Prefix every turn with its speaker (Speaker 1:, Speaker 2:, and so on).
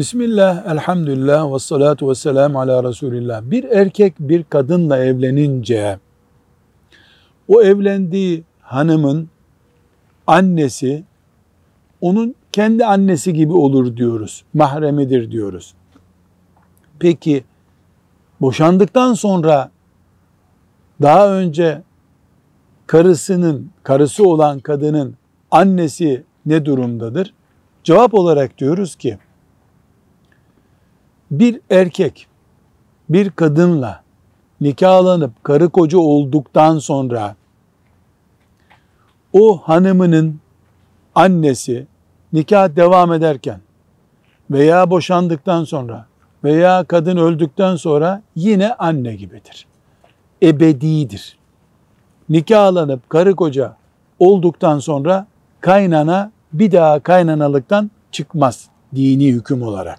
Speaker 1: Bismillah, elhamdülillah ve salatu ve selamu ala Resulillah. Bir erkek bir kadınla evlenince o evlendiği hanımın annesi onun kendi annesi gibi olur diyoruz. Mahremidir diyoruz. Peki boşandıktan sonra daha önce karısının, karısı olan kadının annesi ne durumdadır? Cevap olarak diyoruz ki bir erkek bir kadınla nikahlanıp karı koca olduktan sonra o hanımının annesi nikah devam ederken veya boşandıktan sonra veya kadın öldükten sonra yine anne gibidir. Ebedidir. Nikahlanıp karı koca olduktan sonra kaynana bir daha kaynanalıktan çıkmaz dini hüküm olarak.